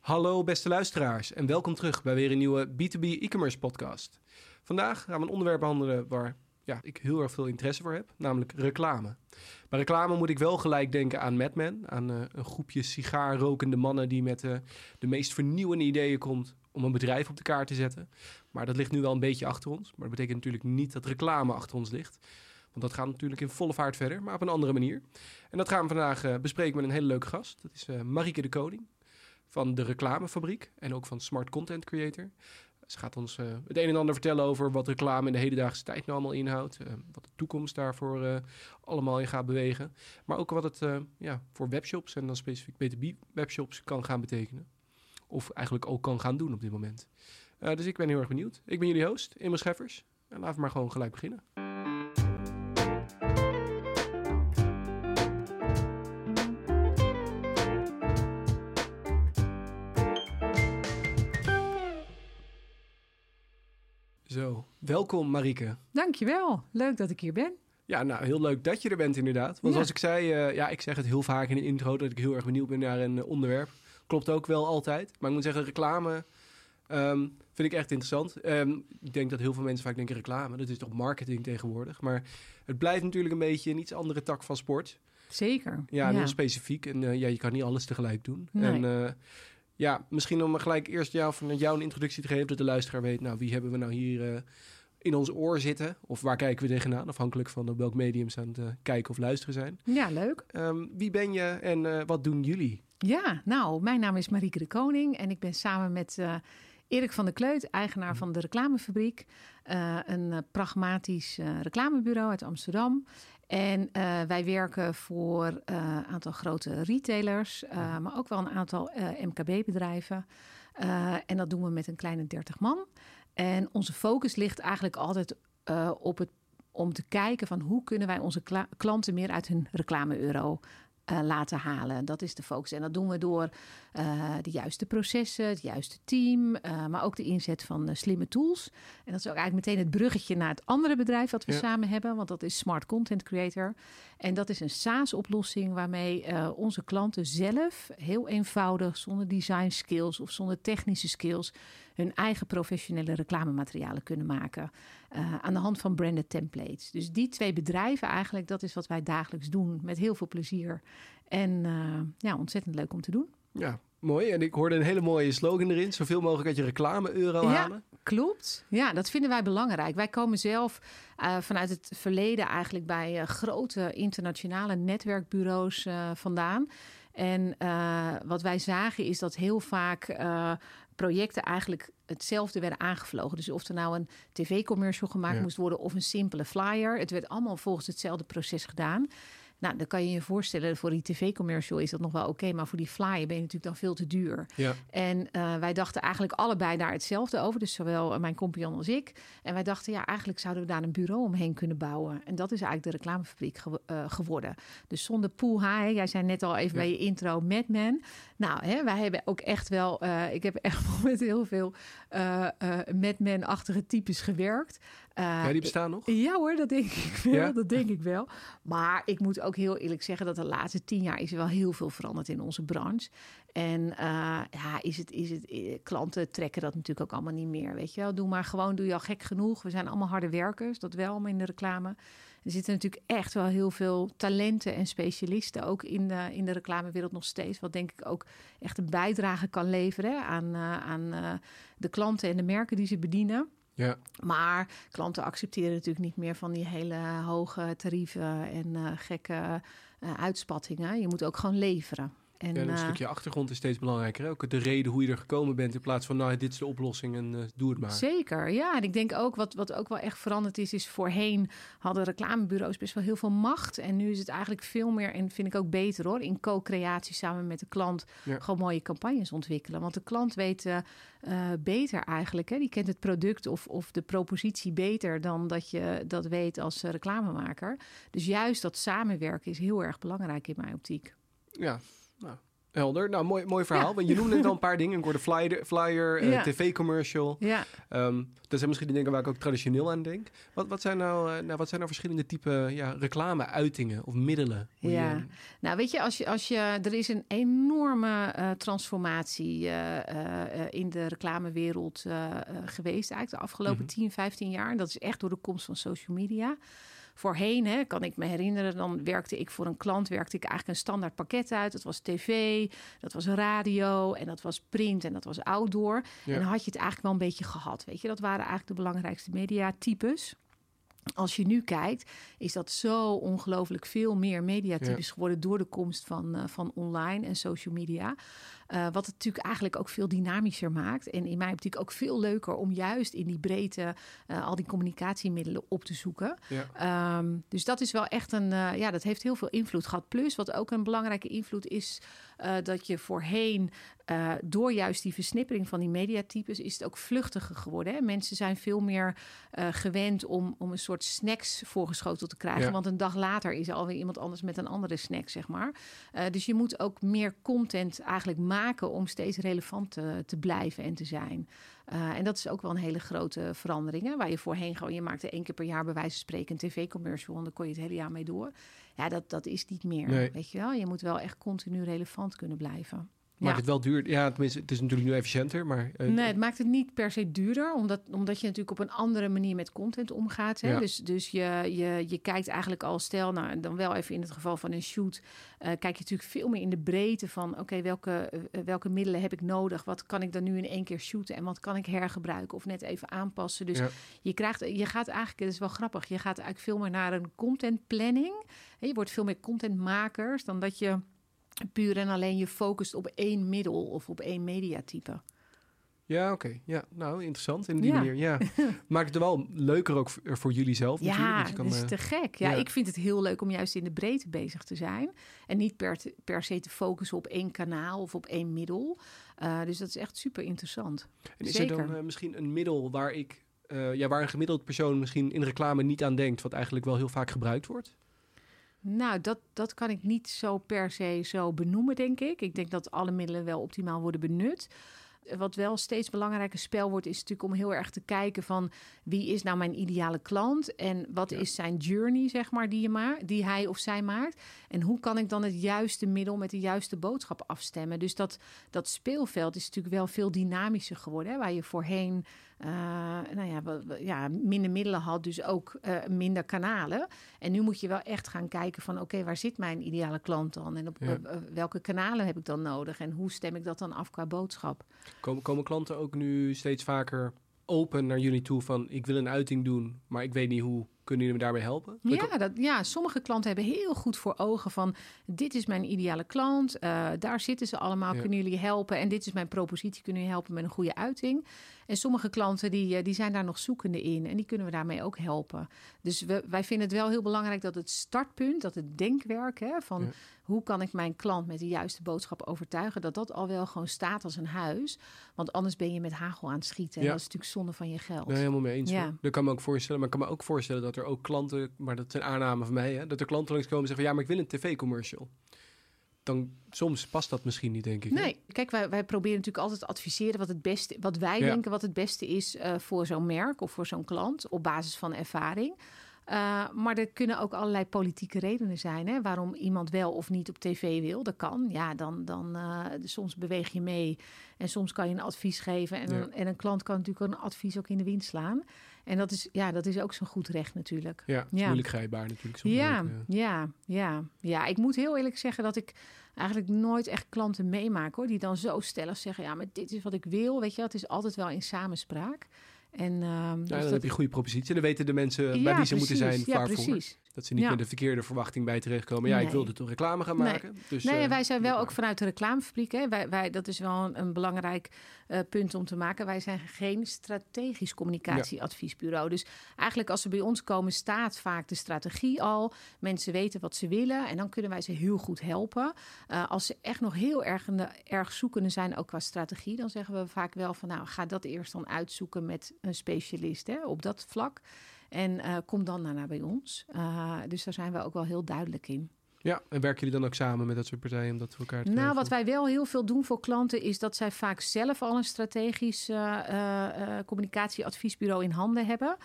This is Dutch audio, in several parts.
Hallo beste luisteraars en welkom terug bij weer een nieuwe B2B e-commerce podcast. Vandaag gaan we een onderwerp behandelen waar ja, ik heel erg veel interesse voor heb, namelijk reclame. Bij reclame moet ik wel gelijk denken aan Mad Men, aan uh, een groepje sigaarrokende mannen die met uh, de meest vernieuwende ideeën komt om een bedrijf op de kaart te zetten. Maar dat ligt nu wel een beetje achter ons, maar dat betekent natuurlijk niet dat reclame achter ons ligt. Want dat gaat natuurlijk in volle vaart verder, maar op een andere manier. En dat gaan we vandaag uh, bespreken met een hele leuke gast. Dat is Marieke de Koning van de reclamefabriek en ook van Smart Content Creator. Ze gaat ons uh, het een en ander vertellen over wat reclame in de hedendaagse tijd nou allemaal inhoudt. Uh, wat de toekomst daarvoor uh, allemaal in gaat bewegen. Maar ook wat het ja, voor webshops en dan specifiek B2B webshops kan gaan betekenen. Of eigenlijk ook kan gaan doen op dit moment. dus ik ben heel erg benieuwd. Ik ben jullie host, Emma Scheffers. En laten we maar gewoon gelijk beginnen. Zo, welkom Marieke. Dankjewel, leuk dat ik hier ben. Ja, nou, heel leuk dat je er bent inderdaad. Want ja. zoals ik zei, uh, ja, ik zeg het heel vaak in de intro... dat ik heel erg benieuwd ben naar een uh, onderwerp. Klopt ook wel altijd. Maar ik moet zeggen, reclame um, vind ik echt interessant. Um, ik denk dat heel veel mensen vaak denken reclame. Dat is toch marketing tegenwoordig. Maar het blijft natuurlijk een beetje een iets andere tak van sport. Zeker. Ja, ja. heel specifiek. En uh, ja, je kan niet alles tegelijk doen. Nee. En ja, misschien om gelijk eerst jou, van jou een introductie te geven... dat de luisteraar weet, nou, wie hebben we nou hier uh, in ons oor zitten? Of waar kijken we tegenaan? Afhankelijk van welk medium ze aan het uh, kijken of luisteren zijn. Ja, leuk. Um, wie ben je en uh, wat doen jullie? Ja, nou, mijn naam is Marieke de Koning... en ik ben samen met... Erik van der Kleut, eigenaar van de Reclamefabriek. Een pragmatisch reclamebureau uit Amsterdam. En uh, wij werken voor een aantal grote retailers, maar ook wel een aantal MKB-bedrijven. en dat doen we met een kleine 30 man. En onze focus ligt eigenlijk altijd op het om te kijken van hoe kunnen wij onze klanten meer uit hun reclame-euro uh, laten halen. Dat is de focus. En dat doen we door uh, de juiste processen, het juiste team, uh, maar ook de inzet van slimme tools. En dat is ook eigenlijk meteen het bruggetje naar het andere bedrijf wat we ja. samen hebben, want dat is Smart Content Creator. En dat is een SaaS-oplossing waarmee onze klanten zelf heel eenvoudig, zonder design skills of zonder technische skills, hun eigen professionele reclamematerialen kunnen maken. aan de hand van branded templates. Dus die twee bedrijven eigenlijk, dat is wat wij dagelijks doen met heel veel plezier. En uh, ja, ontzettend leuk om te doen. Ja, mooi. En ik hoorde een hele mooie slogan erin. Zoveel mogelijk uit je reclame-euro ja, halen. Klopt. Ja, dat vinden wij belangrijk. Wij komen zelf uh, vanuit het verleden eigenlijk bij uh, grote internationale netwerkbureaus vandaan. En wat wij zagen is dat heel vaak projecten eigenlijk hetzelfde werden aangevlogen. Dus of er nou een tv-commercial gemaakt ja. moest worden of een simpele flyer. Het werd allemaal volgens hetzelfde proces gedaan. Nou, dan kan je je voorstellen, voor die tv-commercial is dat nog wel oké, okay, maar voor die flyer ben je natuurlijk dan veel te duur. Ja. En uh, wij dachten eigenlijk allebei daar hetzelfde over, dus zowel mijn compagnon als ik. En wij dachten, ja, eigenlijk zouden we daar een bureau omheen kunnen bouwen. En dat is eigenlijk de reclamefabriek ge uh, geworden. Dus zonder pool hè, jij zei net al even ja. bij je intro, Madman. Nou, hè, wij hebben ook echt wel, uh, ik heb echt met heel veel Madman-achtige types gewerkt. Uh, ja, die bestaan nog? Ja hoor, dat denk ik wel. Ja? Dat denk ik wel. Maar ik moet ook heel eerlijk zeggen dat de laatste tien jaar is er wel heel veel veranderd in onze branche. En uh, ja, is het, is het, klanten trekken dat natuurlijk ook allemaal niet meer. Weet je wel, doe maar gewoon, doe je al gek genoeg. We zijn allemaal harde werkers, dat wel, maar in de reclame. Er zitten natuurlijk echt wel heel veel talenten en specialisten ook in de, in de reclamewereld nog steeds. Wat denk ik ook echt een bijdrage kan leveren aan, uh, aan uh, de klanten en de merken die ze bedienen. Ja. Maar klanten accepteren natuurlijk niet meer van die hele hoge tarieven en uh, gekke uh, uitspattingen. Je moet ook gewoon leveren. En, ja, en een uh, stukje achtergrond is steeds belangrijker. Hè? Ook de reden hoe je er gekomen bent in plaats van, nou, dit is de oplossing en uh, doe het maar. Zeker, ja. En ik denk ook, wat, wat ook wel echt veranderd is, is voorheen hadden reclamebureaus best wel heel veel macht. En nu is het eigenlijk veel meer, en vind ik ook beter hoor, in co-creatie samen met de klant ja. gewoon mooie campagnes ontwikkelen. Want de klant weet uh, beter eigenlijk, hè? die kent het product of, of de propositie beter dan dat je dat weet als reclamemaker. Dus juist dat samenwerken is heel erg belangrijk in mijn optiek. Ja, Helder. Nou, mooi, mooi verhaal. Ja. Want je noemde net al een paar dingen. Ik hoorde flyer, flyer eh, Ja. tv-commercial. Ja. Ehm, dat zijn misschien de dingen waar ik ook traditioneel aan denk. Wat, wat, zijn, nou, eh, nou, wat zijn nou verschillende type ja, reclame-uitingen of middelen? Ja. je- Nou, weet je, als je, als je, er is een enorme eh, transformatie in de reclamewereld geweest eigenlijk de afgelopen Mhm. 10, 15 jaar. En dat is echt door de komst van social media. Voorheen, hè, kan ik me herinneren, dan werkte ik voor een klant, werkte ik eigenlijk een standaard pakket uit. Dat was tv, dat was radio en dat was print en dat was outdoor. Ja. En dan had je het eigenlijk wel een beetje gehad, weet je. Dat waren eigenlijk de belangrijkste mediatypes. Als je nu kijkt, is dat zo ongelooflijk veel meer mediatypes geworden door de komst van, eh, van online en social media. Eh, wat het natuurlijk eigenlijk ook veel dynamischer maakt. En in mijn optiek ook veel leuker om juist in die breedte eh, al die communicatiemiddelen op te zoeken. Ja. Ehm, dus dat is wel echt een, ja, dat heeft heel veel invloed gehad. Plus, wat ook een belangrijke invloed is, eh, dat je voorheen, eh, door juist die versnippering van die mediatypes, is het ook vluchtiger geworden. Hè? Mensen zijn veel meer eh, gewend om, om een soort snacks voorgeschoteld te krijgen. Ja. Want een dag later is er alweer iemand anders met een andere snack, zeg maar. Dus je moet ook meer content eigenlijk maken om steeds relevant te, te blijven en te zijn. Eh, en dat is ook wel een hele grote verandering. Hè? Waar je voorheen gewoon, je maakte één keer per jaar bij wijze van spreken een tv-commercial en dan kon je het hele jaar mee door. Ja, dat, dat is niet meer. Nee. Weet je wel? Je moet wel echt continu relevant kunnen blijven. Maakt het wel duur? Ja, tenminste, het is natuurlijk nu efficiënter, maar... eh, Nee, het maakt het niet per se duurder, omdat, omdat je natuurlijk op een andere manier met content omgaat. Hè? Ja. Dus, dus je, je, je kijkt eigenlijk al, stel, nou, dan wel even in het geval van een shoot, eh, kijk je natuurlijk veel meer in de breedte van, oké, welke, eh, welke middelen heb ik nodig? Wat kan ik dan nu in één keer shooten en wat kan ik hergebruiken of net even aanpassen? Dus Ja. je, krijgt, je gaat eigenlijk, het is wel grappig, je gaat eigenlijk veel meer naar een content planning. Hè, Je wordt veel meer contentmakers dan dat je puur en alleen je focust op één middel of op één mediatype. Ja, oké. Ja, nou, interessant in die Ja. manier. Ja. Maakt het wel leuker ook voor, jullie zelf. Ja, dat is eh, te gek. Ja, ja. ik vind het heel leuk om juist in de breedte bezig te zijn. En niet per, te- per se te focussen op één kanaal of op één middel. Eh, dus dat is echt super interessant. En is Zeker. er dan eh, misschien een middel waar ik... ja, waar een gemiddeld persoon misschien in reclame niet aan denkt... wat eigenlijk wel heel vaak gebruikt wordt? Nou, dat, dat kan ik niet zo per se zo benoemen, denk ik. Ik denk dat alle middelen wel optimaal worden benut. Wat wel steeds belangrijker spel wordt, is natuurlijk om heel erg te kijken van wie is nou mijn ideale klant en wat Ja. is zijn journey, zeg maar, die, je ma die hij of zij maakt. En hoe kan ik dan het juiste middel met de juiste boodschap afstemmen? Dus dat, dat speelveld is natuurlijk wel veel dynamischer geworden, hè, waar je voorheen eh, nou ja, ja, minder middelen had, dus ook eh, minder kanalen. En nu moet je wel echt gaan kijken van oké, waar zit mijn ideale klant dan? En op Ja. welke kanalen heb ik dan nodig? En hoe stem ik dat dan af qua boodschap? Komen, komen klanten ook nu steeds vaker open naar jullie toe van... ik wil een uiting doen, maar ik weet niet hoe. Kunnen jullie me daarbij helpen? Ja, dat, ja, sommige klanten hebben heel goed voor ogen van dit is mijn ideale klant, eh, daar zitten ze allemaal, Ja. kunnen jullie helpen en dit is mijn propositie, kunnen jullie helpen met een goede uiting. En sommige klanten die, eh, die zijn daar nog zoekende in en die kunnen we daarmee ook helpen. Dus we, wij vinden het wel heel belangrijk dat het startpunt, dat het denkwerk hè, van Ja. Hoe kan ik mijn klant met de juiste boodschap overtuigen, dat dat al wel gewoon staat als een huis. Want anders ben je met hagel aan het schieten en Ja. dat is natuurlijk zonde van je geld. Nee, helemaal mee eens. Ja. Dat kan me ook voorstellen. Maar ik kan me ook voorstellen dat er ook klanten, maar dat zijn aannamen van mij, hè, dat er klanten langskomen en zeggen: ja, maar ik wil een tv-commercial. Dan soms past dat misschien niet, denk ik. hè? Nee, kijk, wij, wij proberen natuurlijk altijd te adviseren wat het beste, wat wij Ja. denken wat het beste is eh, voor zo'n merk of voor zo'n klant op basis van ervaring. Eh, maar er kunnen ook allerlei politieke redenen zijn hè, waarom iemand wel of niet op tv wil. Dat kan. Ja, dan, dan eh, soms beweeg je mee en soms kan je een advies geven. En, Ja. een, en een klant kan natuurlijk een advies ook in de wind slaan. En dat is, ja, dat is ook zo'n goed recht natuurlijk. Ja, moeilijk grijpbaar natuurlijk. soms Ja, ook, ja, ja, ja. Ik moet heel eerlijk zeggen dat ik eigenlijk nooit echt klanten meemaak hoor. Die dan zo stellig zeggen, ja, maar dit is wat ik wil. Weet je, het is altijd wel in samenspraak. En, ehm, Ja, dus dan dat- heb je een goede propositie. En dan weten de mensen bij Ja, wie ze moeten zijn Ja, precies. Dat ze niet Ja. met de verkeerde verwachting bij terechtkomen. Ja, ik Nee. wilde toch reclame gaan Nee. maken. Dus, nee, eh, wij zijn wel ook vanuit de reclamefabriek. Hè. Wij, wij, dat is wel een, een belangrijk eh, punt om te maken. Wij zijn geen strategisch communicatieadviesbureau. Dus eigenlijk als ze bij ons komen, staat vaak de strategie al. Mensen weten wat ze willen en dan kunnen wij ze heel goed helpen. Eh, als ze echt nog heel erg, de- erg zoekende zijn, ook qua strategie, dan zeggen we vaak wel van nou, ga dat eerst dan uitzoeken met een specialist hè, op dat vlak. En eh, kom dan daarna bij ons. Eh, dus daar zijn we ook wel heel duidelijk in. Ja, en werken jullie dan ook samen met dat soort partijen om dat voor elkaar te Nou, wat wij wel heel veel doen voor klanten is dat zij vaak zelf al een strategisch eh, communicatieadviesbureau in handen hebben.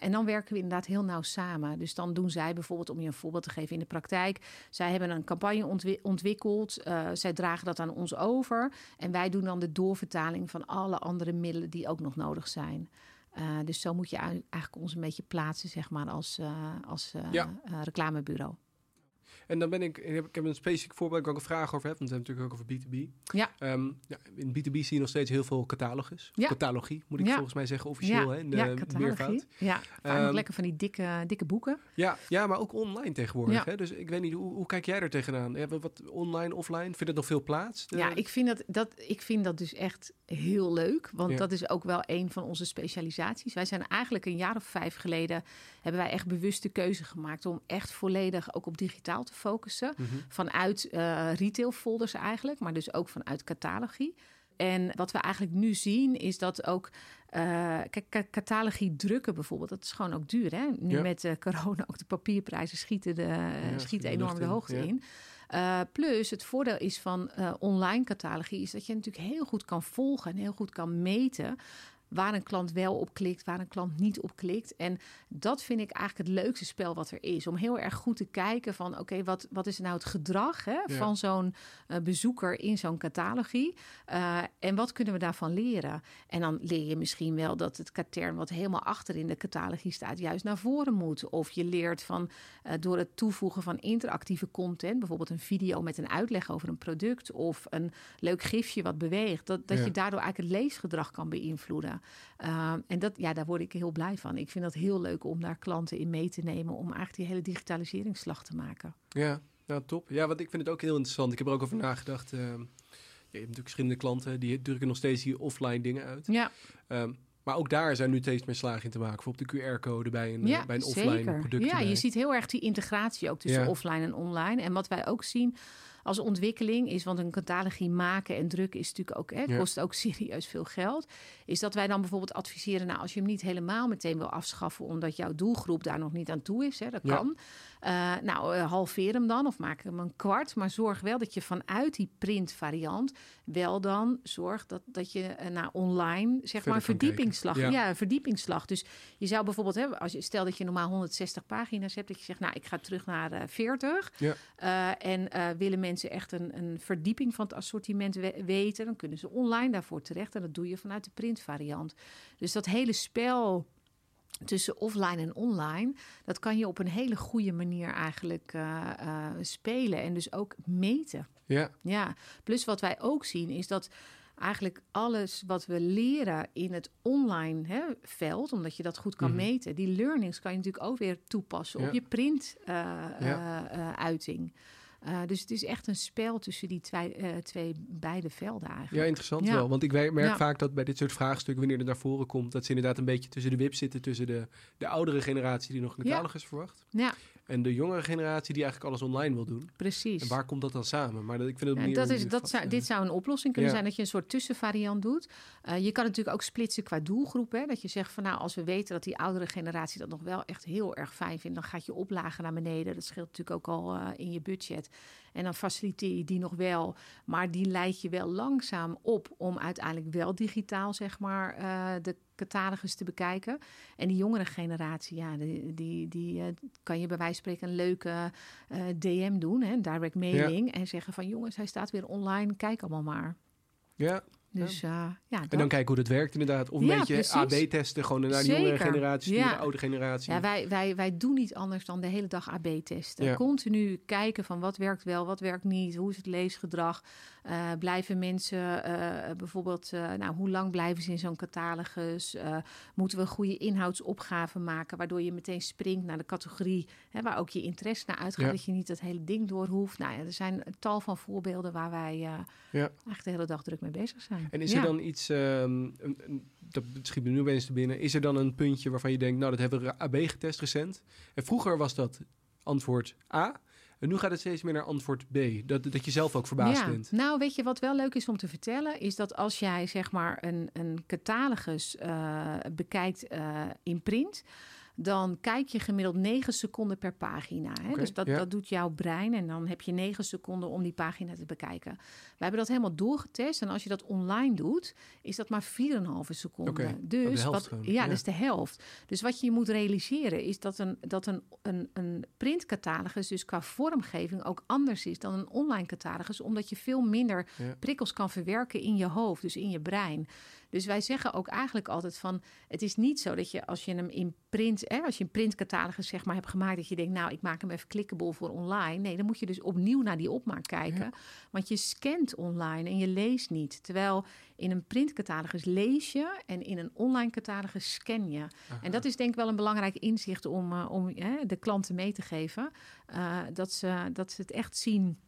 En dan werken we inderdaad heel nauw samen. Dus dan doen zij bijvoorbeeld, om je een voorbeeld te geven in de praktijk, zij hebben een campagne ontwi- ontwikkeld. zij dragen dat aan ons over. En wij doen dan de doorvertaling van alle andere middelen die ook nog nodig zijn. Eh, dus zo moet je eigenlijk ons een beetje plaatsen, zeg maar, als, eh, als Ja. eh, reclamebureau. En dan ben ik, ik heb, ik heb een specifiek voorbeeld waar ik ook een vraag over heb, want we hebben het natuurlijk ook over B2B. Ja. Ehm, ja, in B2B zie je nog steeds heel veel catalogus. Ja. Catalogie, moet ik Ja. volgens mij zeggen, officieel hè, in de ja, catalogie. Ja, nog Ehm, lekker van die dikke, dikke boeken. Ja, ja, maar ook online tegenwoordig. Ja. Hè? Dus ik weet niet, hoe, hoe kijk jij er tegenaan? Ja, wat- wat online, offline? Vindt het nog veel plaats? De- Ja, ik vind dat, dat, ik vind dat dus echt heel leuk. Want dat is ook wel een van onze specialisaties. Wij zijn eigenlijk een jaar of vijf geleden... hebben wij echt bewust de keuze gemaakt... om echt volledig ook op digitaal te focussen. Mhm. Vanuit eh retail folders eigenlijk, maar dus ook vanuit catalogie. En wat we eigenlijk nu zien is dat ook... eh, kijk, ca- catalogie drukken bijvoorbeeld, dat is gewoon ook duur. Hè? Nu Ja. met eh, corona ook de papierprijzen schieten, de, schieten schieten enorm de hoogte ja. in. Plus het voordeel is van online catalogie is dat je natuurlijk heel goed kan volgen en heel goed kan meten waar een klant wel op klikt, waar een klant niet op klikt. En dat vind ik eigenlijk het leukste spel wat er is. Om heel erg goed te kijken van oké, wat, wat is nou het gedrag hè, Ja. van zo'n eh, bezoeker in zo'n catalogie? Eh, en wat kunnen we daarvan leren? En dan leer je misschien wel dat het katern wat helemaal achter in de catalogie staat, juist naar voren moet. Of je leert van eh, door het toevoegen van interactieve content, bijvoorbeeld een video met een uitleg over een product of een leuk gifje wat beweegt, dat, dat Ja. je daardoor eigenlijk het leesgedrag kan beïnvloeden. Uh, en dat, ja, daar word ik heel blij van. Ik vind dat heel leuk om daar klanten in mee te nemen om eigenlijk die hele digitaliseringsslag te maken. Ja, ja, top. Ja, want ik vind het ook heel interessant. Ik heb er ook over nagedacht. ehm, je hebt natuurlijk verschillende klanten die drukken nog steeds die offline dingen uit. Ja, Ehm, maar ook daar zijn nu steeds meer slagen in te maken. Bijvoorbeeld de QR-code bij een, ja bij een offline zeker. product. Ja, erbij. je ziet heel erg die integratie ook tussen Ja. offline en online. En wat wij ook zien als ontwikkeling is, want een catalogie maken en drukken is natuurlijk ook, hè, Ja. kost ook serieus veel geld. Is dat wij dan bijvoorbeeld adviseren, nou, als je hem niet helemaal meteen wil afschaffen, omdat jouw doelgroep daar nog niet aan toe is, hè, dat Ja. kan. Eh, nou, eh, halveer hem dan of maak hem een kwart. Maar zorg wel dat je vanuit die printvariant wel dan zorgt dat, dat je eh, naar online, zeg Verder maar, verdiepingsslag. Ja. Verdiepingsslag. Dus je zou bijvoorbeeld hebben, als je stel dat je normaal 160 pagina's hebt, dat je zegt, nou, ik ga terug naar eh 40. Ja. Eh, en willen mensen echt een, een verdieping van het assortiment we- weten, dan kunnen ze online daarvoor terecht. En dat doe je vanuit de printvariant. Dus dat hele spel tussen offline en online, dat kan je op een hele goede manier eigenlijk eh, eh, spelen en dus ook meten. Ja, Ja, plus wat wij ook zien is dat eigenlijk alles wat we leren in het online hè, veld, omdat je dat goed kan Mhm. meten, die learnings kan je natuurlijk ook weer toepassen Ja. op je print Ja. eh, uiting. Eh, dus het is echt een spel tussen die twee, eh, twee beide velden ja, eigenlijk. interessant Ja. wel. Want ik merk Ja. vaak dat bij dit soort vraagstukken, wanneer het naar voren komt, dat ze inderdaad een beetje tussen de wip zitten tussen de, de oudere generatie die nog een Ja. catalogus verwacht. Ja, En de jongere generatie die eigenlijk alles online wil doen. precies. En waar komt dat dan samen? Maar dat, ik vind het Ja, dat is, dat zou, dit zou een oplossing kunnen Ja. zijn, dat je een soort tussenvariant doet. Eh, je kan natuurlijk ook splitsen qua doelgroep. Hè? Dat je zegt van nou, als we weten dat die oudere generatie dat nog wel echt heel erg fijn vindt, dan gaat je oplagen naar beneden. Dat scheelt natuurlijk ook al eh, in je budget. En dan faciliteer je die nog wel, maar die leid je wel langzaam op om uiteindelijk wel digitaal, zeg maar, eh, de catalogus te bekijken. En die jongere generatie, ja, die, die, die eh, kan je bij wijze van spreken een leuke eh, DM doen, hè, direct mailing, en zeggen van jongens, hij staat weer online, kijk allemaal maar. Ja, Dus eh, ja, en dan kijken hoe dat werkt inderdaad. Of een Ja, beetje precies. AB-testen, gewoon naar de jongere generatie, naar de oude generatie. ja, wij, wij, wij doen niet anders dan de hele dag AB testen. Ja. Continu kijken van wat werkt wel, wat werkt niet, hoe is het leesgedrag. Eh, blijven mensen eh, bijvoorbeeld, nou, hoe lang blijven ze in zo'n catalogus? Moeten we een goede inhoudsopgave maken, waardoor je meteen springt naar de categorie hè, waar ook je interesse naar uitgaat, dat je niet dat hele ding door hoeft. Nou ja, er zijn een tal van voorbeelden waar wij Ja. eigenlijk de hele dag druk mee bezig zijn. En is Ja. er dan iets, ehm, een- een- dat schiet me nu opeens te binnen, is er dan een puntje waarvan je denkt, nou dat hebben we AB getest recent. En vroeger was dat antwoord A. En nu gaat het steeds meer naar antwoord B. Dat, dat je zelf ook verbaasd ja. bent. Nou, weet je wat wel leuk is om te vertellen, is dat als jij zeg maar een, een catalogus eh, bekijkt eh, in print. Dan kijk je gemiddeld 9 seconden per pagina. Hè? Dus dat, ja. dat doet jouw brein en dan heb je 9 seconden om die pagina te bekijken. We hebben dat helemaal doorgetest en als je dat online doet, is dat maar 4,5 seconden. Oh, Dus wat, ja, ja. dat is de helft. Dus wat je moet realiseren is dat een, dat een, een, een printcatalogus dus qua vormgeving ook anders is dan een online catalogus, omdat je veel minder Ja. prikkels kan verwerken in je hoofd, dus in je brein. Dus wij zeggen ook eigenlijk altijd van, het is niet zo dat je als je hem in print, hè, als je een printcatalogus zeg maar hebt gemaakt, dat je denkt, nou, ik maak hem even clickable voor online. Nee, dan moet je dus opnieuw naar die opmaak kijken, Ja. want je scant online en je leest niet. Terwijl in een printcatalogus lees je en in een online catalogus scan je. En dat is denk ik wel een belangrijk inzicht om, eh, om hè, de klanten mee te geven, eh, dat, ze, dat ze het echt zien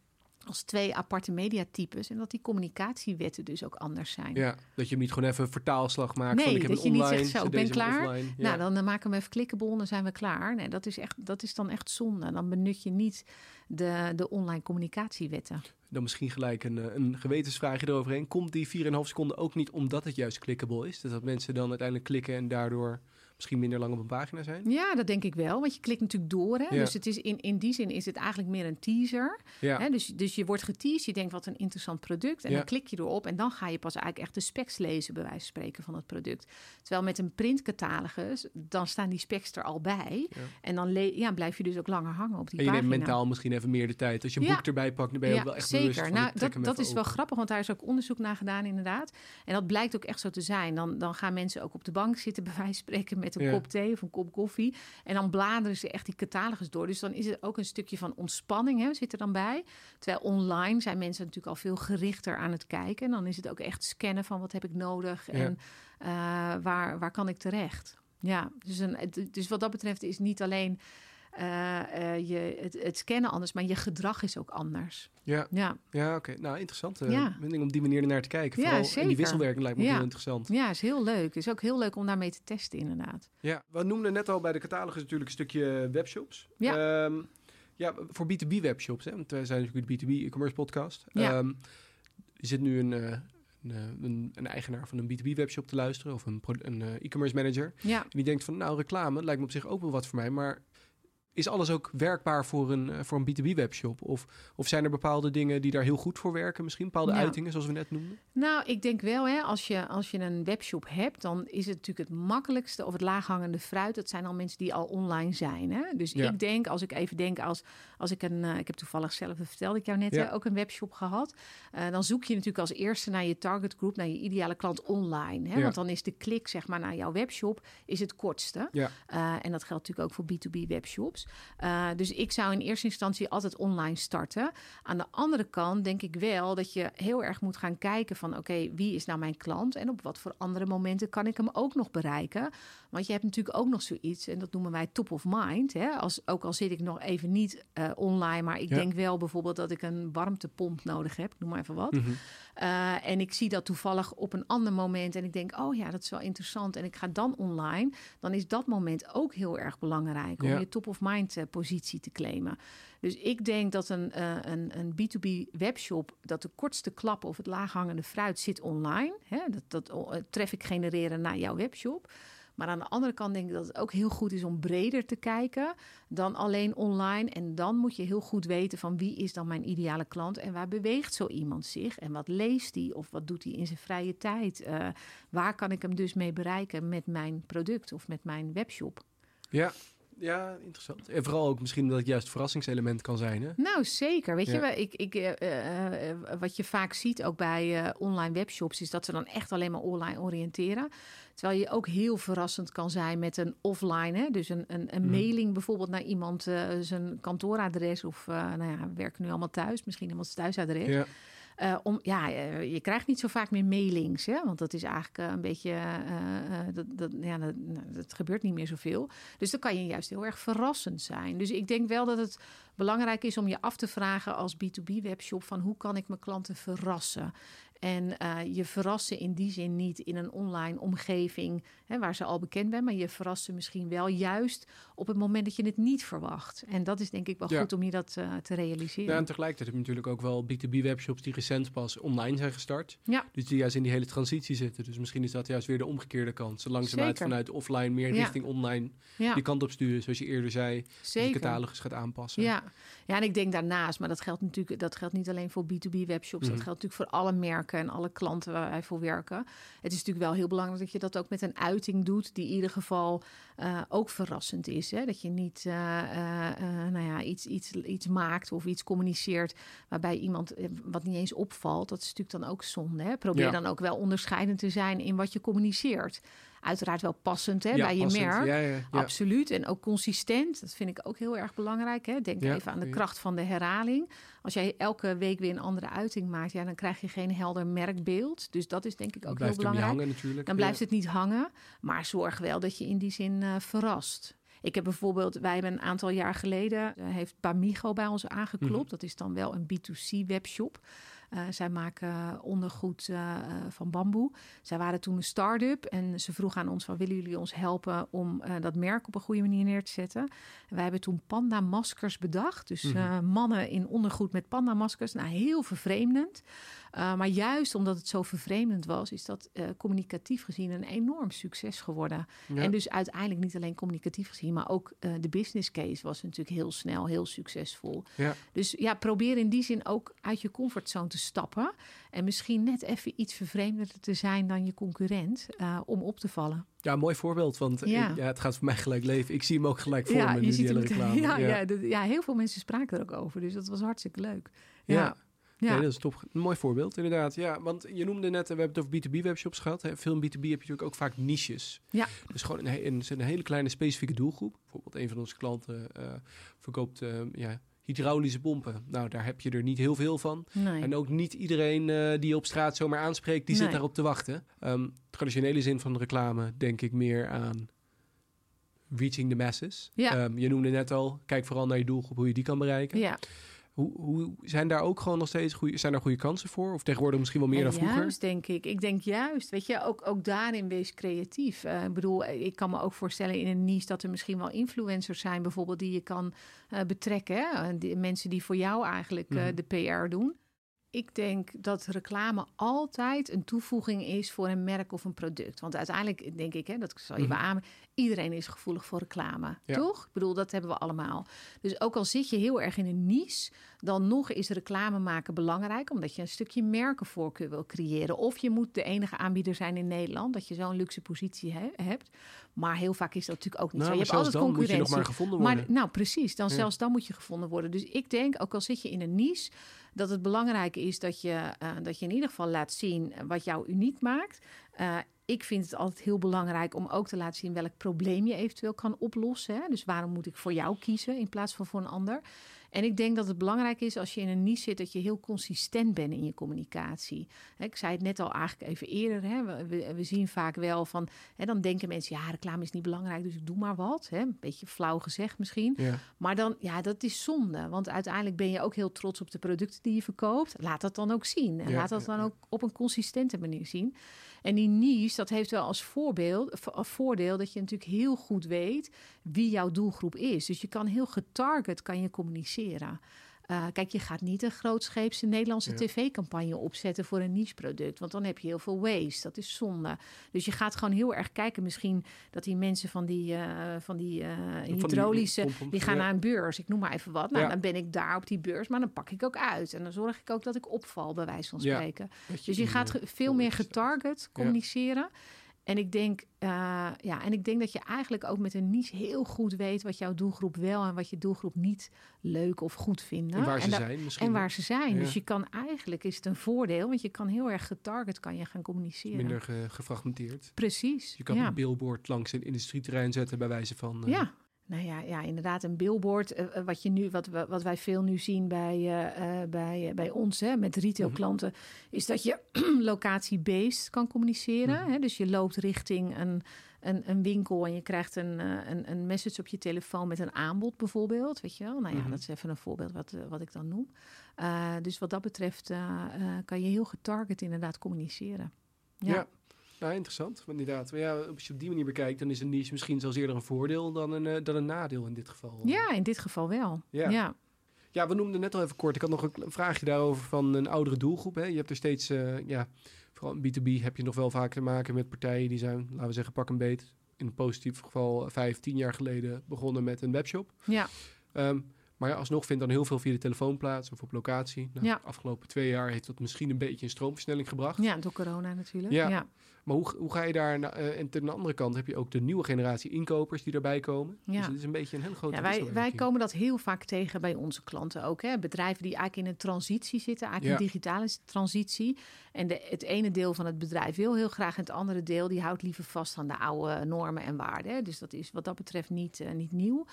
als twee aparte mediatypes en dat die communicatiewetten dus ook anders zijn. Ja, dat je hem niet gewoon even een vertaalslag maakt Nee, van ik heb dat je niet online, zegt, zo, ik ben klaar. offline. Ja. Nou, dan eh, maken we even clickable en dan zijn we klaar. Nee, dat is, echt, dat is dan echt zonde. Dan benut je niet de, de online communicatiewetten. Dan misschien gelijk een, eh, een gewetensvraagje eroverheen. Komt die 4,5 seconden ook niet omdat het juist clickable is? Dus dat mensen dan uiteindelijk klikken en daardoor misschien minder lang op een pagina zijn? Ja, dat denk ik wel. Want je klikt natuurlijk door. Hè? Ja. Dus het is in, in die zin is het eigenlijk meer een teaser. Ja, Hè? Dus, dus je wordt geteased, je denkt wat een interessant product. En Ja. dan klik je erop en dan ga je pas eigenlijk echt de specs lezen, bij wijze van spreken, van het product. Terwijl met een printcatalogus, dan staan die specs er al bij. En dan le- ja, blijf je dus ook langer hangen op die en je neemt pagina. mentaal misschien even meer de tijd. Als je een boek erbij pakt, dan ben je ook wel echt zeker. bewust van nou, dat, dat is wel grappig, want daar is ook onderzoek naar gedaan, inderdaad. En dat blijkt ook echt zo te zijn. Dan, dan gaan mensen ook op de bank zitten, bij wijze van spreken, met een Ja. kop thee of een kop koffie. En dan bladeren ze echt die catalogus door. Dus dan is het ook een stukje van ontspanning, hè, zit er dan bij. Terwijl online zijn mensen natuurlijk al veel gerichter aan het kijken. En dan is het ook echt scannen van wat heb ik nodig Ja. en eh, waar, waar kan ik terecht. Ja, dus, een, dus wat dat betreft is niet alleen je, het, het scannen anders, maar je gedrag is ook anders. Ja, Ja. ja oké. Nou, interessant. eh, Ja. om die manier ernaar te kijken. Ja, Vooral, en zeker. die wisselwerking lijkt me Ja. heel interessant. Ja, is heel leuk. Is ook heel leuk om daarmee te testen, inderdaad. Ja, we noemden net al bij de catalogus natuurlijk een stukje webshops. Ja. Ehm, ja, voor B2B webshops. Hè? Want wij zijn natuurlijk de B2B e-commerce podcast. Ja. Ehm, er zit nu een, eh, een, eh, een, eigenaar van een B2B webshop te luisteren. Of een, een eh, e-commerce manager. Ja. En die denkt van, nou reclame lijkt me op zich ook wel wat voor mij. Maar is alles ook werkbaar voor een, eh, voor een B2B webshop? Of, of zijn er bepaalde dingen die daar heel goed voor werken? Misschien bepaalde uitingen zoals we net noemden? Nou, ik denk wel, hè, als, je, als je een webshop hebt, dan is het natuurlijk het makkelijkste of het laaghangende fruit. Dat zijn al mensen die al online zijn. Hè? Dus Ja. ik denk, als ik even denk, als, als ik een. eh, ik heb toevallig zelf, dat vertelde ik jou net, Ja. hè, ook een webshop gehad. Eh, dan zoek je natuurlijk als eerste naar je target group, naar je ideale klant online. Hè? Ja. Want dan is de klik, zeg maar, naar jouw webshop is het kortste. Ja. Eh, en dat geldt natuurlijk ook voor B2B Eh, dus ik zou in eerste instantie altijd online starten. Aan de andere kant denk ik wel dat je heel erg moet gaan kijken van oké, wie is nou mijn klant en op wat voor andere momenten kan ik hem ook nog bereiken? Want je hebt natuurlijk ook nog zoiets en dat noemen wij top of mind. Hè? Als, ook al zit ik nog even niet eh, online, maar ik Ja. denk wel bijvoorbeeld dat ik een warmtepomp nodig heb. Ik noem maar even wat. Mhm. Uh, en ik zie dat toevallig op een ander moment en ik denk, oh ja, dat is wel interessant en ik ga dan online, dan is dat moment ook heel erg belangrijk om Ja. je top-of-mind uh, positie te claimen. Dus ik denk dat een, uh, een, een B2B webshop, dat de kortste klap of het laaghangende fruit zit online. Hè? Dat, dat traffic genereren naar jouw webshop. Maar aan de andere kant denk ik dat het ook heel goed is om breder te kijken dan alleen online. En dan moet je heel goed weten van wie is dan mijn ideale klant en waar beweegt zo iemand zich en wat leest hij of wat doet hij in zijn vrije tijd. Uh, waar kan ik hem dus mee bereiken met mijn product of met mijn webshop? Ja, ja, interessant. En vooral ook misschien dat het juist verrassingselement kan zijn. Hè? Nou, zeker. Weet Ja. je, ik, ik, uh, uh, wat je vaak ziet ook bij uh, online webshops, is dat ze dan echt alleen maar online oriënteren. Terwijl je ook heel verrassend kan zijn met een offline, hè? dus een, een, een Mhm. mailing bijvoorbeeld naar iemand uh, zijn kantooradres of uh, nou ja, we werken nu allemaal thuis, misschien iemands thuisadres. Ja. Uh, om, ja, je krijgt niet zo vaak meer mailings, hè? want dat is eigenlijk een beetje, dat, dat, ja, dat, dat, gebeurt niet meer zoveel. Dus dan kan je juist heel erg verrassend zijn. Dus ik denk wel dat het belangrijk is om je af te vragen als B2B webshop van hoe kan ik mijn klanten verrassen? En uh, je verrast ze in die zin niet in een online omgeving hè, waar ze al bekend zijn, maar je verrast ze misschien wel juist op het moment dat je het niet verwacht. En dat is denk ik wel Ja. goed om je dat uh, te realiseren. Ja, en tegelijkertijd heb je natuurlijk ook wel B2B-webshops die recent pas online zijn gestart. Ja. Dus die juist in die hele transitie zitten. Dus misschien is dat juist weer de omgekeerde kant. Ze langzaamuit Zeker. vanuit offline meer Ja. richting online die kant op sturen. Zoals je eerder zei, zeker. catalogus gaat aanpassen. Ja. ja, en ik denk daarnaast, maar dat geldt natuurlijk dat geldt niet alleen voor B2B-webshops, Mhm. dat geldt natuurlijk voor alle merken en alle klanten waar wij voor werken. Het is natuurlijk wel heel belangrijk dat je dat ook met een uiting doet, die in ieder geval eh, ook verrassend is. Hè? Dat je niet eh, eh, nou ja, iets, iets, iets maakt of iets communiceert waarbij iemand wat niet eens opvalt. Dat is natuurlijk dan ook zonde. Hè? Probeer Ja. dan ook wel onderscheidend te zijn in wat je communiceert. Uiteraard wel passend hè, Ja, bij je passend. merk. Ja. Absoluut. En ook consistent. Dat vind ik ook heel erg belangrijk. Hè? Denk even aan de kracht van de herhaling. Als jij elke week weer een andere uiting maakt, ja, dan krijg je geen helder merkbeeld. Dus dat is denk ik ook heel belangrijk. hangen natuurlijk. Dan blijft het niet hangen. Maar zorg wel dat je in die zin eh, verrast. Ik heb bijvoorbeeld, wij hebben een aantal jaar geleden, eh, heeft Bamigo bij ons aangeklopt. Mhm. Dat is dan wel een B2C webshop. Eh, zij maken ondergoed eh, eh, van bamboe. Zij waren toen een start-up en ze vroegen aan ons van willen jullie ons helpen om dat merk op een goede manier neer te zetten. En wij hebben toen panda maskers bedacht. Dus Mhm. mannen in ondergoed met panda maskers. Nou, heel vervreemdend. Maar juist omdat het zo vervreemdend was, is dat communicatief gezien een enorm succes geworden. Ja. En dus uiteindelijk niet alleen communicatief gezien, maar ook de business case was natuurlijk heel snel, heel succesvol. Ja. Dus ja, probeer in die zin ook uit je comfortzone te stappen. En misschien net even iets vervreemdender te zijn dan je concurrent uh, om op te vallen. Ja, mooi voorbeeld, want Ja. ik- ja, het gaat voor mij gelijk leven. Ik zie hem ook gelijk voor ja, me, nu die hele reclame. Ja, ja. dat- ja, heel veel mensen spraken er ook over, dus dat was hartstikke leuk. Ja. Ja. Nee, dat is top. Een mooi voorbeeld, inderdaad. Ja, want je noemde net, eh, we hebben het over B2B-webshops gehad. Hè. Veel in B2B heb je natuurlijk ook vaak niches. Ja. Dus gewoon een, een, een hele kleine specifieke doelgroep. Bijvoorbeeld een van onze klanten eh, verkoopt eh, ja, hydraulische pompen. Nou, daar heb je er niet heel veel van. Nee. En ook niet iedereen eh, die je op straat zomaar aanspreekt, die zit daarop te wachten. Ehm, traditionele zin van reclame denk ik meer aan reaching the masses. Ja. Ehm, je noemde net al, kijk vooral naar je doelgroep, hoe je die kan bereiken. ja. Hoe, hoe zijn daar ook gewoon nog steeds goede, zijn daar goede kansen voor? Of tegenwoordig misschien wel meer dan En vroeger? Juist, denk ik. Ik denk juist. Weet je, ook, ook daarin wees creatief. Eh, ik bedoel, ik kan me ook voorstellen in een niche dat er misschien wel influencers zijn, bijvoorbeeld, die je kan eh, betrekken. Hè? En Die, mensen die voor jou eigenlijk eh, Mhm. de PR doen. Ik denk dat reclame altijd een toevoeging is voor een merk of een product. Want uiteindelijk denk ik, hè, dat zal je Mhm. beamen, iedereen is gevoelig voor reclame. Ja. Toch? Ik bedoel, dat hebben we allemaal. Dus ook al zit je heel erg in een niche, dan nog is reclame maken belangrijk, omdat je een stukje merkenvoorkeur wil creëren. Of je moet de enige aanbieder zijn in Nederland, dat je zo'n luxe positie he- hebt. Maar heel vaak is dat natuurlijk ook niet Nou, zo. Je hebt altijd moet je nog concurrentie. maar gevonden worden. Maar nou precies, dan Ja. zelfs dan moet je gevonden worden. Dus ik denk, ook al zit je in een niche, dat het belangrijk is dat je, eh, dat je in ieder geval laat zien wat jou uniek maakt. Eh, ik vind het altijd heel belangrijk om ook te laten zien welk probleem je eventueel kan oplossen. Hè? Dus waarom moet ik voor jou kiezen in plaats van voor een ander? En ik denk dat het belangrijk is als je in een niche zit, dat je heel consistent bent in je communicatie. Ik zei het net al eigenlijk even eerder. Hè? We, zien vaak wel van, hè, dan denken mensen, ja, reclame is niet belangrijk, dus ik doe maar wat. Hè? Een beetje flauw gezegd misschien. Ja. Maar dan, ja, dat is zonde. Want uiteindelijk ben je ook heel trots op de producten die je verkoopt. Laat dat dan ook zien. En Ja, laat dat dan ook op een consistente manier zien. En die niche, dat heeft wel als voorbeeld, voordeel dat je natuurlijk heel goed weet wie jouw doelgroep is. Dus je kan heel getarget kan je communiceren. Eh, kijk, je gaat niet een grootscheepse Nederlandse Ja. tv-campagne opzetten voor een niche-product. Want dan heb je heel veel waste. Dat is zonde. Dus je gaat gewoon heel erg kijken. Misschien dat die mensen van die, eh, van die eh, hydraulische... Die gaan naar een beurs, ik noem maar even wat. Nou, Ja. dan ben ik daar op die beurs, maar dan pak ik ook uit. En dan zorg ik ook dat ik opval, bij wijze van spreken. Dus je gaat veel meer getarget communiceren. En ik, denk, eh, ja, en ik denk dat je eigenlijk ook met een niche heel goed weet wat jouw doelgroep wel en wat je doelgroep niet leuk of goed vinden. En waar ze zijn misschien. en waar ze zijn. Ja. Dus je kan eigenlijk, is het een voordeel, want je kan heel erg getarget kan je gaan communiceren. minder ge- gefragmenteerd. Precies. Je kan ja. een billboard langs een industrieterrein zetten bij wijze van... eh, Ja. Nou ja, ja, inderdaad, een billboard. eh, eh, wat, je nu, wat, wat wij veel nu zien bij, eh, bij, bij ons, hè, met retailklanten, is dat je locatie-based kan communiceren. Mhm. Hè? Dus je loopt richting een, een, een winkel en je krijgt een, een, een message op je telefoon met een aanbod bijvoorbeeld, weet je wel. Nou ja, Mhm. dat is even een voorbeeld wat, wat ik dan noem. Dus wat dat betreft kan je heel getarget inderdaad communiceren. Ja. Ja. Nou, interessant. Want inderdaad, maar ja, als je op die manier bekijkt, dan is een niche misschien zelfs eerder een voordeel dan een, eh, dan een nadeel in dit geval. Ja, in dit geval wel. Ja. Ja. Ja, we noemden net al even kort. Ik had nog een vraagje daarover van een oudere doelgroep. Hè. Je hebt er steeds, eh, ja, vooral in B2B heb je nog wel vaak te maken met partijen die zijn, laten we zeggen, pak een beet. In een positief geval vijf, tien jaar geleden begonnen met een webshop. ja. Ehm, maar ja, alsnog vindt dan heel veel via de telefoon plaats of op locatie. Nou, Ja. De afgelopen twee jaar heeft dat misschien een beetje een stroomversnelling gebracht. Ja, door corona natuurlijk. Ja. Ja. Maar hoe, hoe ga je daar... na- eh, en ten andere kant heb je ook de nieuwe generatie inkopers die erbij komen. Ja. Dus het is een beetje een hele grote Ja, wij, wij komen dat heel vaak tegen bij onze klanten ook. Hè? Bedrijven die eigenlijk in een transitie zitten, eigenlijk een digitale transitie. En de, het ene deel van het bedrijf wil heel graag en het andere deel die houdt liever vast aan de oude normen en waarden. Hè? Dus dat is wat dat betreft niet, eh, niet nieuw.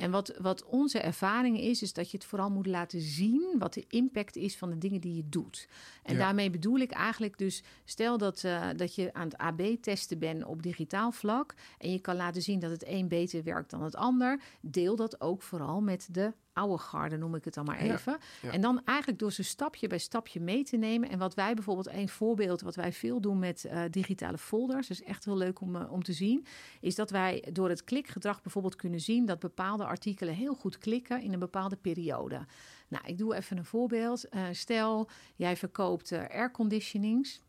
En wat, wat onze ervaring is, is dat je het vooral moet laten zien wat de impact is van de dingen die je doet. En Ja. daarmee bedoel ik eigenlijk dus, stel dat, eh, dat je aan het AB-testen bent op digitaal vlak en je kan laten zien dat het een beter werkt dan het ander, deel dat ook vooral met de oude garde, noem ik het dan maar even. ja. En dan eigenlijk door ze stapje bij stapje mee te nemen. En wat wij bijvoorbeeld, een voorbeeld wat wij veel doen met eh, digitale folders, is echt heel leuk om, eh, om te zien, is dat wij door het klikgedrag bijvoorbeeld kunnen zien dat bepaalde artikelen heel goed klikken in een bepaalde periode. Nou, ik doe even een voorbeeld. Eh, stel, jij verkoopt airconditionings.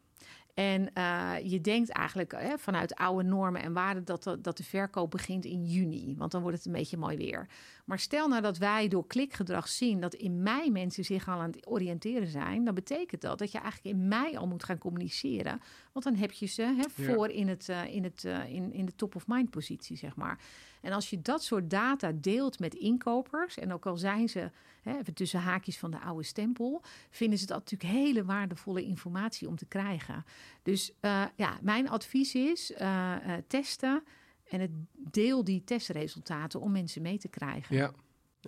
En eh, je denkt eigenlijk hè, vanuit oude normen en waarden dat, de- dat de verkoop begint in juni. Want dan wordt het een beetje mooi weer. Maar stel nou dat wij door klikgedrag zien dat in mei mensen zich al aan het oriënteren zijn. Dan betekent dat dat je eigenlijk in mei al moet gaan communiceren. Want dan heb je ze hè, Ja. voor in, het, eh, in, het, eh, in, in de top-of-mind positie, zeg maar. En als je dat soort data deelt met inkopers, en ook al zijn ze hè, even tussen haakjes van de oude stempel, vinden ze dat natuurlijk hele waardevolle informatie om te krijgen. Dus eh, ja, mijn advies is eh, eh, testen en het deel die testresultaten om mensen mee te krijgen. Ja.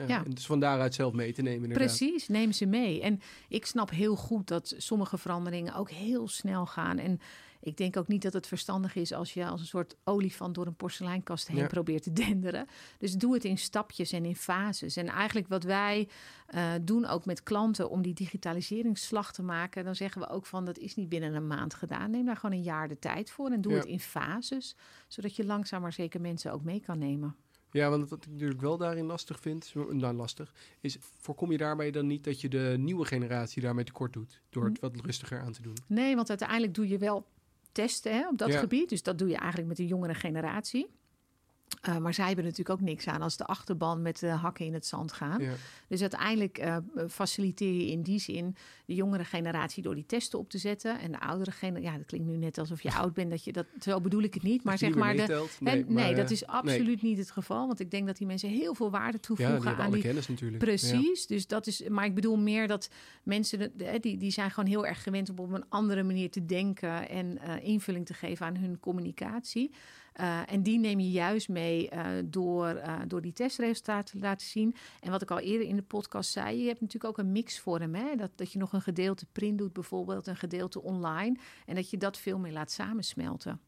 Ja, dus van daaruit zelf mee te nemen inderdaad. Precies, neem ze mee. En ik snap heel goed dat sommige veranderingen ook heel snel gaan. En ik denk ook niet dat het verstandig is als je als een soort olifant door een porseleinkast heen Ja. probeert te denderen. Dus doe het in stapjes en in fases. En eigenlijk wat wij eh, doen ook met klanten om die digitaliseringsslag te maken, dan zeggen we ook van dat is niet binnen een maand gedaan. Neem daar gewoon een jaar de tijd voor en doe Ja. het in fases, zodat je langzaam maar zeker mensen ook mee kan nemen. Ja, want wat ik natuurlijk wel daarin lastig vind, nou lastig, is voorkom je daarbij dan niet dat je de nieuwe generatie daarmee tekort doet, door Hm. het wat rustiger aan te doen. Nee, want uiteindelijk doe je wel testen hè, op dat Ja. gebied. Dus dat doe je eigenlijk met de jongere generatie. Eh, maar zij hebben natuurlijk ook niks aan als de achterban met de hakken in het zand gaan. Ja. Dus uiteindelijk eh, faciliteer je in die zin de jongere generatie door die testen op te zetten. En de oudere generatie, ja, dat klinkt nu net alsof je oud bent, dat je dat, zo bedoel ik het niet. Maar Dat zeg maar, de, nee, nee, maar, dat eh, is absoluut niet het geval. Want ik denk dat die mensen heel veel waarde Ja, die toevoegen aan die kennis natuurlijk. Precies, dus dat is. Maar ik bedoel meer dat mensen die, die zijn gewoon heel erg gewend om op een andere manier te denken en invulling te geven aan hun communicatie. Eh, en die neem je juist mee eh, door, eh, door die testresultaten te laten zien. En wat ik al eerder in de podcast zei, je hebt natuurlijk ook een mixvorm. Hè? Dat, dat je nog een gedeelte print doet, bijvoorbeeld een gedeelte online. En dat je dat veel meer laat samensmelten.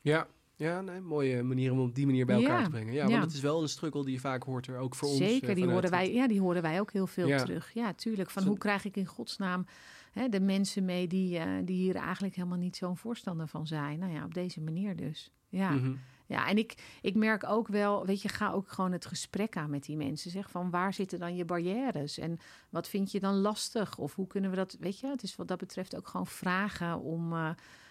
Ja, ja nee, mooie manier om op die manier bij elkaar Ja, te brengen. Ja, ja. want het is wel een struggle die je vaak hoort er ook voor ons. Zeker, die, horen wij, ja, die horen wij ook heel veel Ja. terug. Ja, tuurlijk. Van Zo- hoe krijg ik in godsnaam hè, de mensen mee die, eh, die hier eigenlijk helemaal niet zo'n voorstander van zijn? Nou ja, op deze manier dus. Ja, Mhm. ja en ik, ik merk ook wel, weet je, ga ook gewoon het gesprek aan met die mensen. Zeg van waar zitten dan je barrières en wat vind je dan lastig? Of hoe kunnen we dat, weet je, het is wat dat betreft ook gewoon vragen om. eh,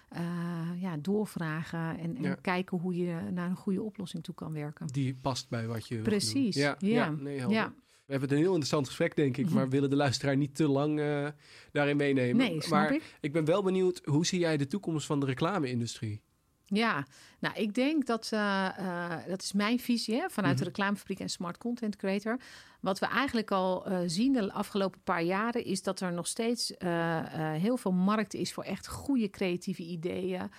eh, ja, doorvragen en, en Ja. kijken hoe je naar een goede oplossing toe kan werken. Die past bij wat je wil Precies. Ja, ja. ja. nee. Ja. We hebben het een heel interessant gesprek, denk ik, maar willen de luisteraar niet te lang eh, daarin meenemen. Nee, snap maar ik. ik ben wel benieuwd, hoe zie jij de toekomst van de reclame-industrie? Ja, nou, ik denk dat, eh, eh, dat is mijn visie hè, vanuit de Mhm. reclamefabriek en smart content creator. wat we eigenlijk al uh, zien de afgelopen paar jaren, is dat er nog steeds heel veel markt is voor echt goede creatieve ideeën,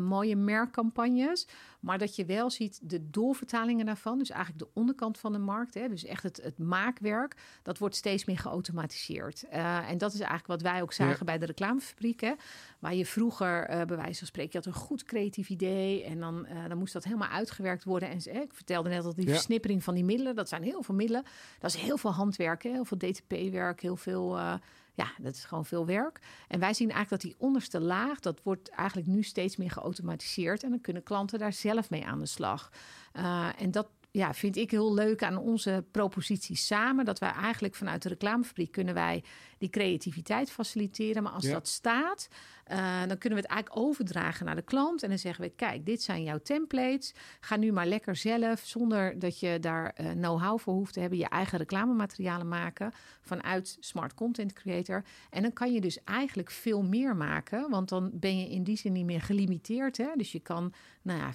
mooie merkcampagnes. Maar dat je wel ziet de doorvertalingen daarvan, dus eigenlijk de onderkant van de markt, hè, dus echt het, het maakwerk, dat wordt steeds meer geautomatiseerd. en dat is eigenlijk wat wij ook zagen bij de reclamefabrieken, waar je vroeger, bij wijze van spreken, je had een goed creatief idee en dan, dan moest dat helemaal uitgewerkt worden. En ik vertelde net dat die versnippering van die middelen, dat zijn heel veel middelen. Dat is heel veel handwerk, heel veel DTP-werk, heel veel. Uh, ja, dat is gewoon veel werk. En wij zien eigenlijk dat die onderste laag, dat wordt eigenlijk nu steeds meer geautomatiseerd. En dan kunnen klanten daar zelf mee aan de slag. Uh, en dat ja, vind ik heel leuk aan onze propositie samen. Dat wij eigenlijk vanuit de reclamefabriek kunnen wij die creativiteit faciliteren. Maar als dat staat, uh, dan kunnen we het eigenlijk overdragen naar de klant. En dan zeggen we: kijk, dit zijn jouw templates. Ga nu maar lekker zelf, zonder dat je daar uh, know-how voor hoeft te hebben, je eigen reclamematerialen maken vanuit Smart Content Creator. En dan kan je dus eigenlijk veel meer maken. Want dan ben je in die zin niet meer gelimiteerd. Hè? Dus je kan nou ja,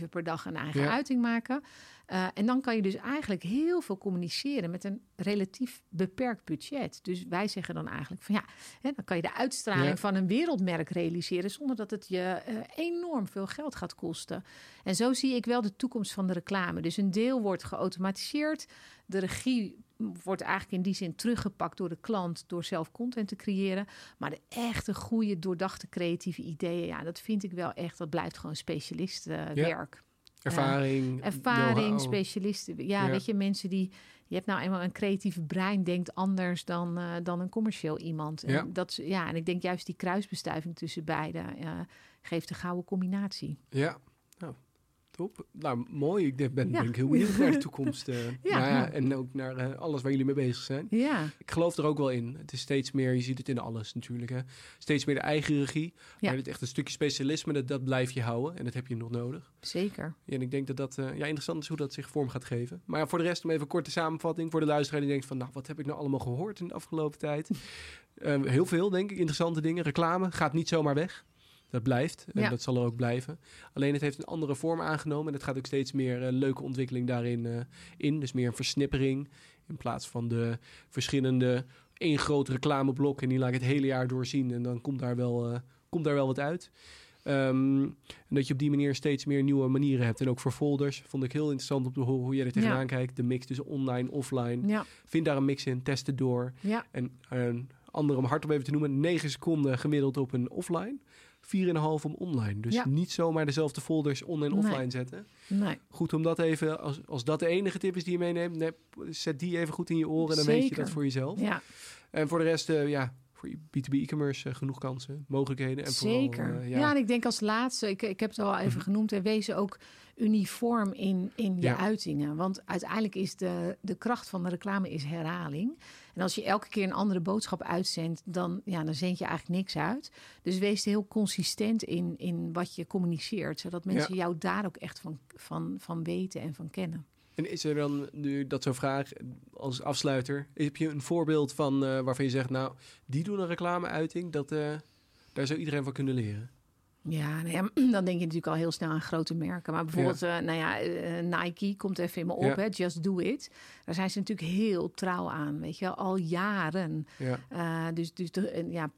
24-7 per dag een eigen uiting maken. Uh, en dan kan je dus eigenlijk heel veel communiceren met een relatief beperkt budget. Dus wij zeggen dan eigenlijk van ja, hè, dan kan je de uitstraling van een wereldmerk realiseren zonder dat het je uh, enorm veel geld gaat kosten. En zo zie ik wel de toekomst van de reclame. Dus een deel wordt geautomatiseerd. De regie wordt eigenlijk in die zin teruggepakt door de klant door zelf content te creëren. Maar de echte goede, doordachte creatieve ideeën, ja, dat vind ik wel echt, dat blijft gewoon specialistenwerk. Ervaring. ervaring, specialisten. Ja, weet je, mensen die. Je hebt nou eenmaal een creatieve brein, denkt anders dan, uh, dan een commercieel iemand. En ja. Dat, ja, en ik denk juist die kruisbestuiving tussen beide uh, geeft een gouden combinatie. Ja, Top. Nou, mooi. Ik ben, ben ik heel benieuwd naar de toekomst. Uh, ja, nou ja, en ook naar uh, alles waar jullie mee bezig zijn. Ja. Ik geloof er ook wel in. Het is steeds meer, je ziet het in alles natuurlijk. Hè. Steeds meer de eigen regie. Maar het echt een stukje specialisme, dat, dat blijf je houden. En dat heb je nog nodig. Zeker. Ja, en ik denk dat dat uh, ja, interessant is hoe dat zich vorm gaat geven. Maar voor de rest, om even een korte samenvatting voor de luisteraar die denkt van... nou, wat heb ik nou allemaal gehoord in de afgelopen tijd? heel veel, denk ik. Interessante dingen. Reclame gaat niet zomaar weg. Dat blijft en dat zal er ook blijven. Alleen het heeft een andere vorm aangenomen. En het gaat ook steeds meer uh, leuke ontwikkeling daarin uh, in. Dus meer een versnippering. In plaats van de verschillende één groot reclameblok. En die laat ik het hele jaar doorzien. En dan komt daar wel, uh, komt daar wel wat uit. Um, en dat je op die manier steeds meer nieuwe manieren hebt. En ook voor folders vond ik heel interessant om te horen hoe jij er tegenaan ja. kijkt. De mix tussen online, offline. Ja. Vind daar een mix in, test het door. En een andere om hard om even te noemen, 9 seconden gemiddeld op een offline. 4,5 om online. Dus ja. niet zomaar dezelfde folders on- en offline nee. zetten. Nee. Goed om dat even, als, als dat de enige tip is die je meeneemt, nee, zet die even goed in je oren en dan Zeker. weet je dat voor jezelf. Ja. En voor de rest, uh, ja, voor B2B e-commerce uh, genoeg kansen, mogelijkheden. En Zeker. Vooral, uh, ja. ja. en ik denk als laatste, ik, ik heb het al even genoemd, en wees ook uniform in, in je Ja. uitingen. Want uiteindelijk is de, de kracht van de reclame is herhaling. En als je elke keer een andere boodschap uitzendt, dan, ja, dan zend je eigenlijk niks uit. Dus wees heel consistent in, in wat je communiceert, zodat mensen jou daar ook echt van, van, van weten en van kennen. En is er dan, nu dat zo vraag, als afsluiter, heb je een voorbeeld van uh, waarvan je zegt, nou, die doen een reclameuiting, dat, uh, daar zou iedereen van kunnen leren? Ja, nou ja, dan denk je natuurlijk al heel snel aan grote merken. Maar bijvoorbeeld, ja. uh, nou ja, uh, Nike komt even in me op, Ja. hè, Just Do It. Daar zijn ze natuurlijk heel trouw aan, weet je, wel, al jaren. Ja. Uh, dus dus de, ja,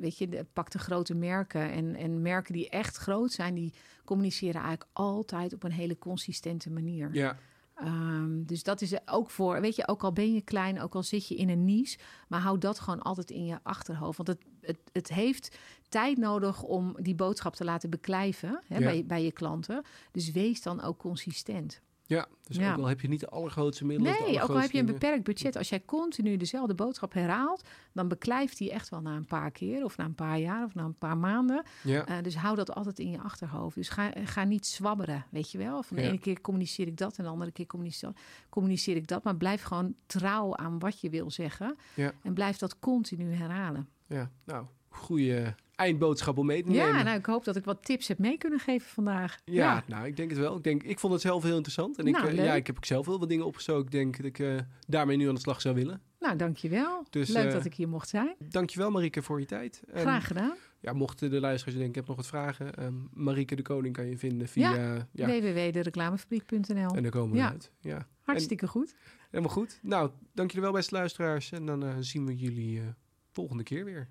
weet je, de, pak de grote merken. En, en merken die echt groot zijn, die communiceren eigenlijk altijd op een hele consistente manier. Ja, Um, dus dat is ook voor, weet je, ook al ben je klein, ook al zit je in een niche, maar hou dat gewoon altijd in je achterhoofd. Want het, het, het heeft tijd nodig om die boodschap te laten beklijven hè, Ja. bij, bij je klanten. Dus wees dan ook consistent. Ja. dus Ja. ook al heb je niet de allergrootste middelen. Nee, ook al heb je een beperkt budget, als jij continu dezelfde boodschap herhaalt, dan beklijft die echt wel na een paar keer, of na een paar jaar, of na een paar maanden. Ja. Uh, dus hou dat altijd in je achterhoofd. Dus ga, ga niet zwabberen, weet je wel. Van de Ja. ene keer communiceer ik dat en de andere keer communiceer, communiceer ik dat. Maar blijf gewoon trouw aan wat je wil zeggen. En blijf dat continu herhalen. ja, nou, goede eindboodschap om mee te nemen. Ja, nou, ik hoop dat ik wat tips heb mee kunnen geven vandaag. Ja, nou, ik denk het wel. Ik, denk, ik vond het zelf heel interessant. En ik, Nou, eh, leuk. ja, ik heb ook zelf heel wat dingen opgezocht. Ik denk dat ik eh, daarmee nu aan de slag zou willen. Nou, dankjewel. Dus, Leuk eh, dat ik hier mocht zijn. Dankjewel Marike voor je tijd. En, Graag gedaan. Ja, mochten de luisteraars denken, ik heb nog wat vragen. ehm Marike de Koning kan je vinden via... Ja, ja www.dereclamefabriek.nl. en daar komen we Ja. uit. Ja, Hartstikke goed. helemaal goed. Nou, dank jullie wel beste luisteraars. En dan zien we jullie volgende keer weer.